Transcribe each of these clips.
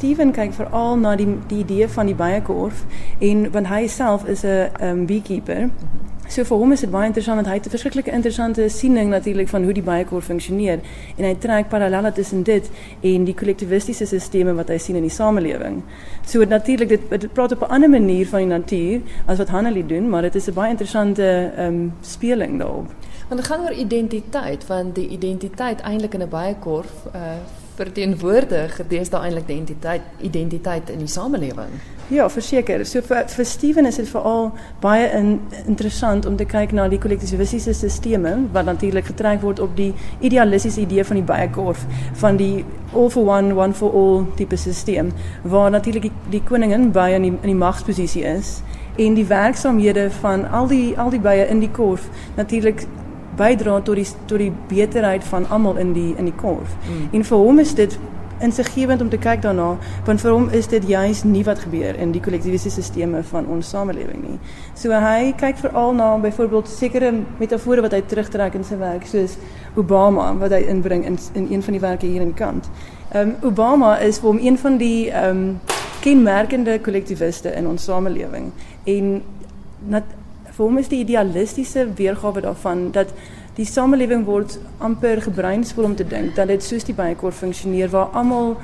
Steven kyk veral na die die idee van die bijenkorf en want hy self is 'n um, beekeeper. So vir hom is dit baie interessant want hy het 'n verskriklike interessante siening natuurlik van hoe die bijenkorf funksioneer en hy trek parallelle tussen dit en die kollektivistiese stelsels wat hy sien in die samelewing. So natuurlik dit dit praat op 'n ander manier van die natuur as wat Hanelie doen, maar dit is 'n baie interessante ehm um, speling daarop. Want dit gaan oor identiteit, want die identiteit eintlik in 'n bijenkorf uh verteenwoordig deesdae eintlik identiteit identiteit in die samelewing. Ja, verseker. So vir vir Steven is dit veral baie in, interessant om te kyk na die kollektivistiese stelsels wat natuurlik getrek word op die idealistiese idee van die bijenkorf van die all for one, one for all tipe stelsel waar natuurlik die, die koningin by in die in die magsposisie is en die werksaamhede van al die al die bye in die korf natuurlik bydra tot die tot die beterheid van almal in die in die korf. Mm. En vir hom is dit insiggewend om te kyk daarna, want vir hom is dit juis nie wat gebeur in die kollektivistiese stelsels van ons samelewing nie. So hy kyk veral na byvoorbeeld sekere metafore wat hy terugtrek in sy werk, soos Obama wat hy inbring in in een van die werke hier in kant. Ehm um, Obama is vir hom een van die ehm um, kenmerkende kollektiviste in ons samelewing en nat, hom is die idealistiese weergawe daarvan dat die samelewing word amper gebreinspoel om te dink dat dit soos die bijenkorf funksioneer waar almal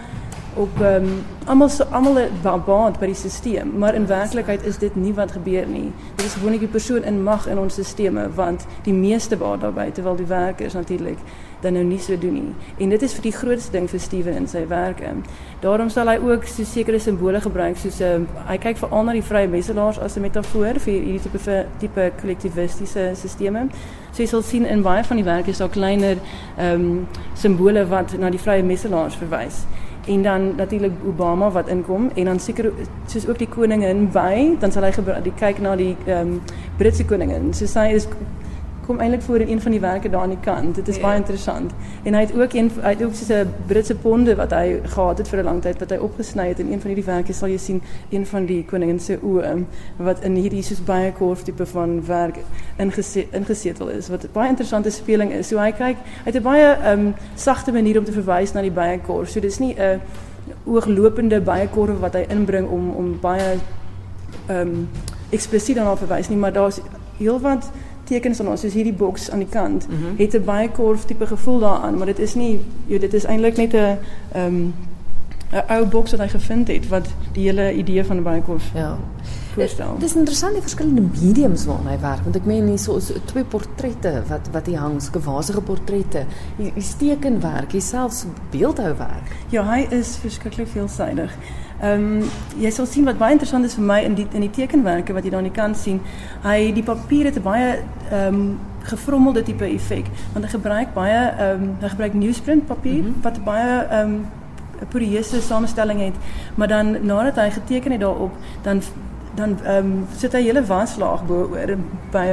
op um, almal baat by die stelsel maar in werklikheid is dit nie wat gebeur nie dit is gewoonlik die persoon in mag in ons stelsels want die meeste baat daarbey terwyl die werkers natuurlik dan nou nie so doen nie. En dit is vir die grootste ding vir Steven in sy werke. Daarom sal hy ook so sekere simbole gebruik soos 'n uh, ehm, hy kyk veral na die vrye messelaars as 'n metafoor vir hierdie tipe tipe kollektivistiese stelsels. So jy sal sien in baie van die werke is daar kleiner ehm um, simbole wat na die vrye messelaars verwys. En dan natuurlik Obama wat inkom en dan seker soos ook die koningin by, dan hy gebruik die kyk na die ehm Britse koningin. So sy is kom eintlik voor in een van die werke daar aan die kant. Dit is ja. baie interessant. En hy het ook een hy het ook so 'n Britse ponde wat hy gehad het vir 'n lang tyd wat hy opgesny het in een van hierdie werke sal jy sien een van die koningin se oë wat in hierdie soos baie korf tipe van werk ingese, ingesetel is wat baie interessante speling is. So hy kyk hy het 'n baie um, sagte manier om te verwys na die baie korf. So dis nie 'n ooglopende baie korf wat hy inbring om om baie ehm um, eksplisiet daarna verwys nie, maar daar's heelwat tekens aan ons soos hierdie boks aan die kant mm -hmm. het 'n baie korf tipe gevoel daaraan maar dit is nie jy dit is eintlik net 'n ehm um, 'n ou boks wat hy gevind het wat die hele idee van 'n baie korf ja Dit is interessant die verskillende mediums waarna hy werk want ek meen hier so, so twee portrette wat wat hier hang, sulke wasige portrette. Die, die stekenwerk, hier selfs beeldhouwerk. Ja, hy is verskriklik veelsidig. Ehm um, jy sal sien wat baie interessant is vir my in die in die tekenwerke wat jy daar aan die kant sien. Hy die papier het 'n baie ehm um, gefrommelde tipe effek want hy gebruik baie ehm um, hy gebruik newsprint papier mm -hmm. wat baie ehm um, poreuse samestelling het, maar dan nadat hy geteken het daarop, dan dan ehm um, sit hy hele waslaag bo oor by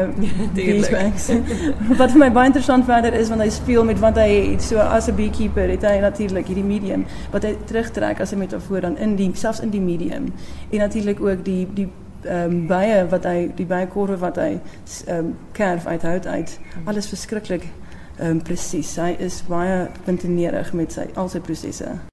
these bags. Wat vir my baie interessant verder is want hy speel met wat het. So as 'n beekeeper het hy natuurlik hierdie medium wat hy terugtrek as 'n metafoor dan in die selfs in die medium. En natuurlik ook die die ehm um, baie wat hy die baie korwe wat ehm um, kerf uit hout uit. Alles verskriklik ehm um, presies. Hy is baie puntenerig met sy al sy prosesse.